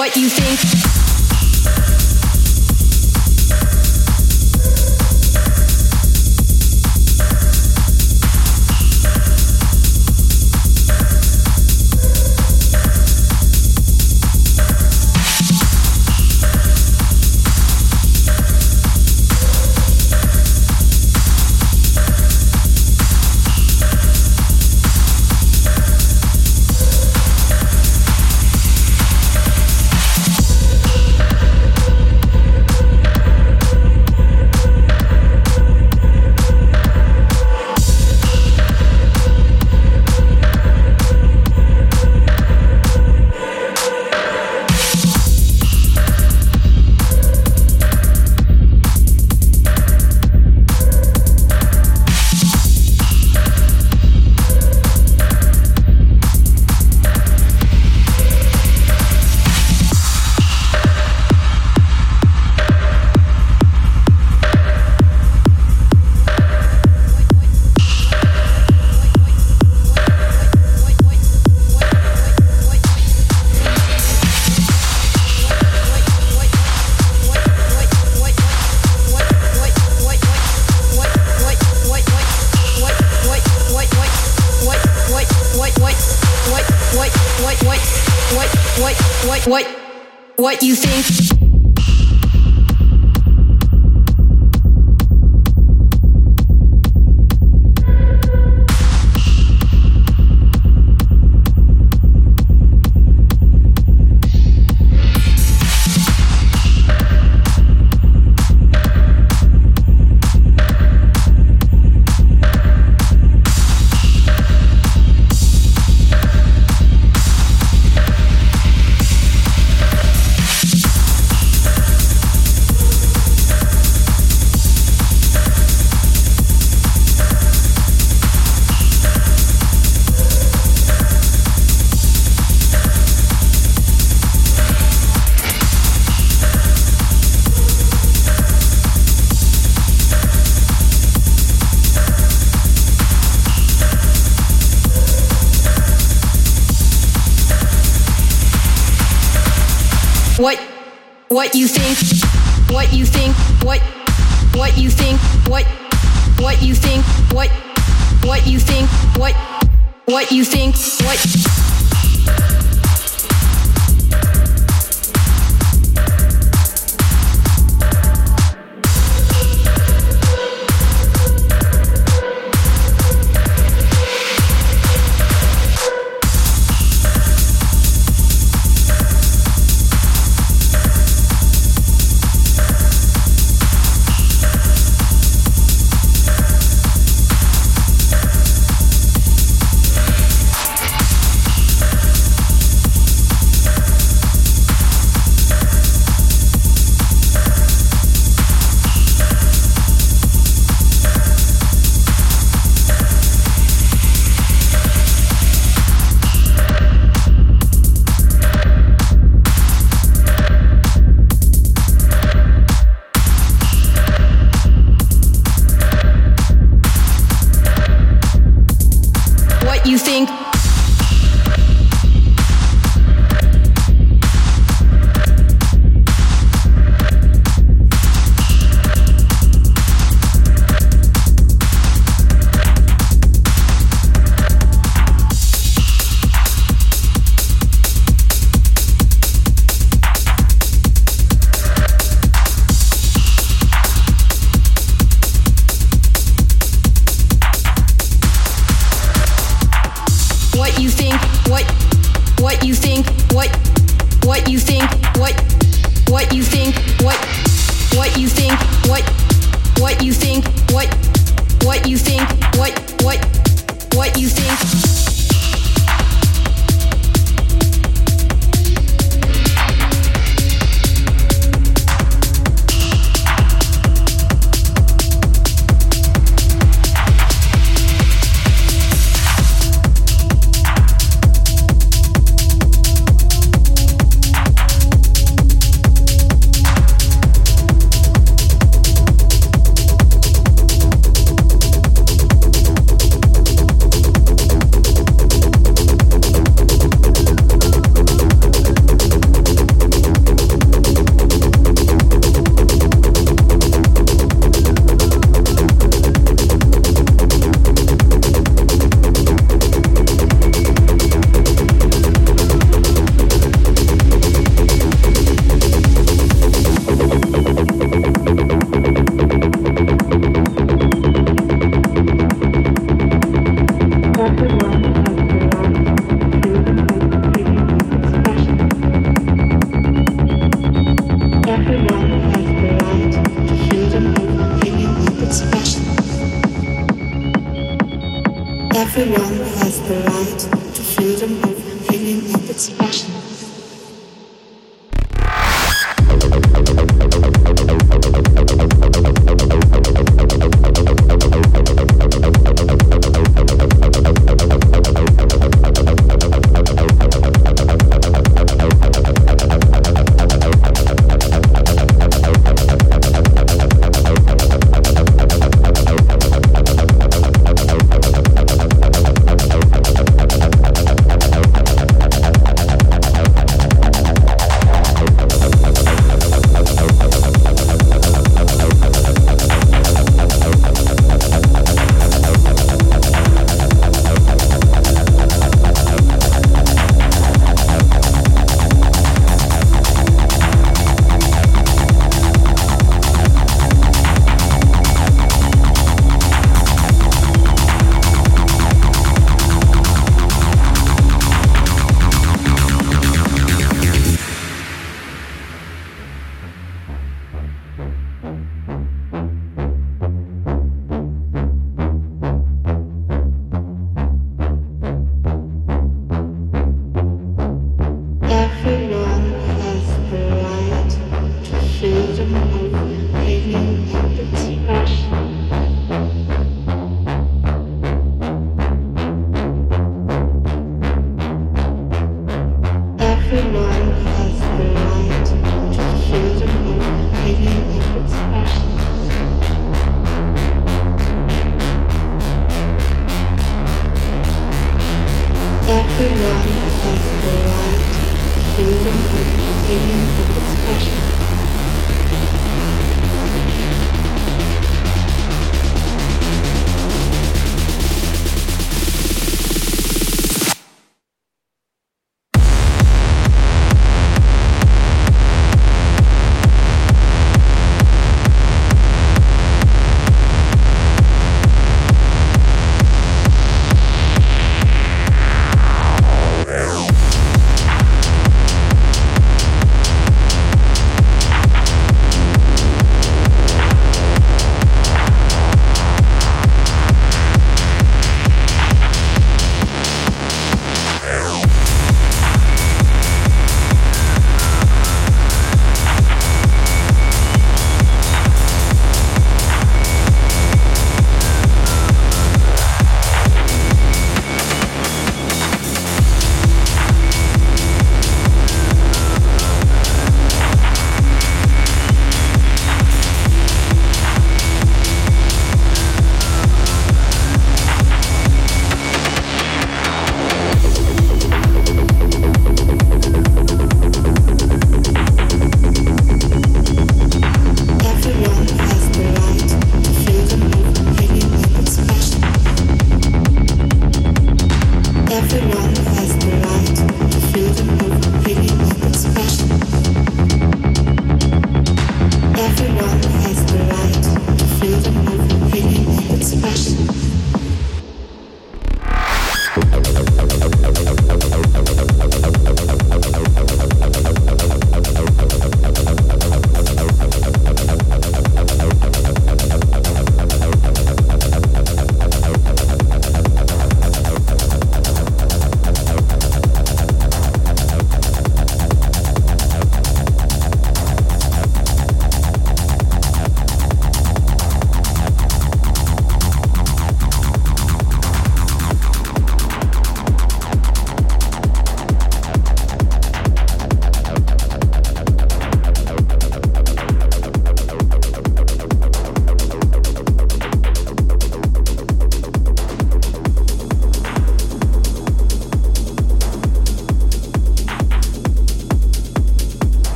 what you think.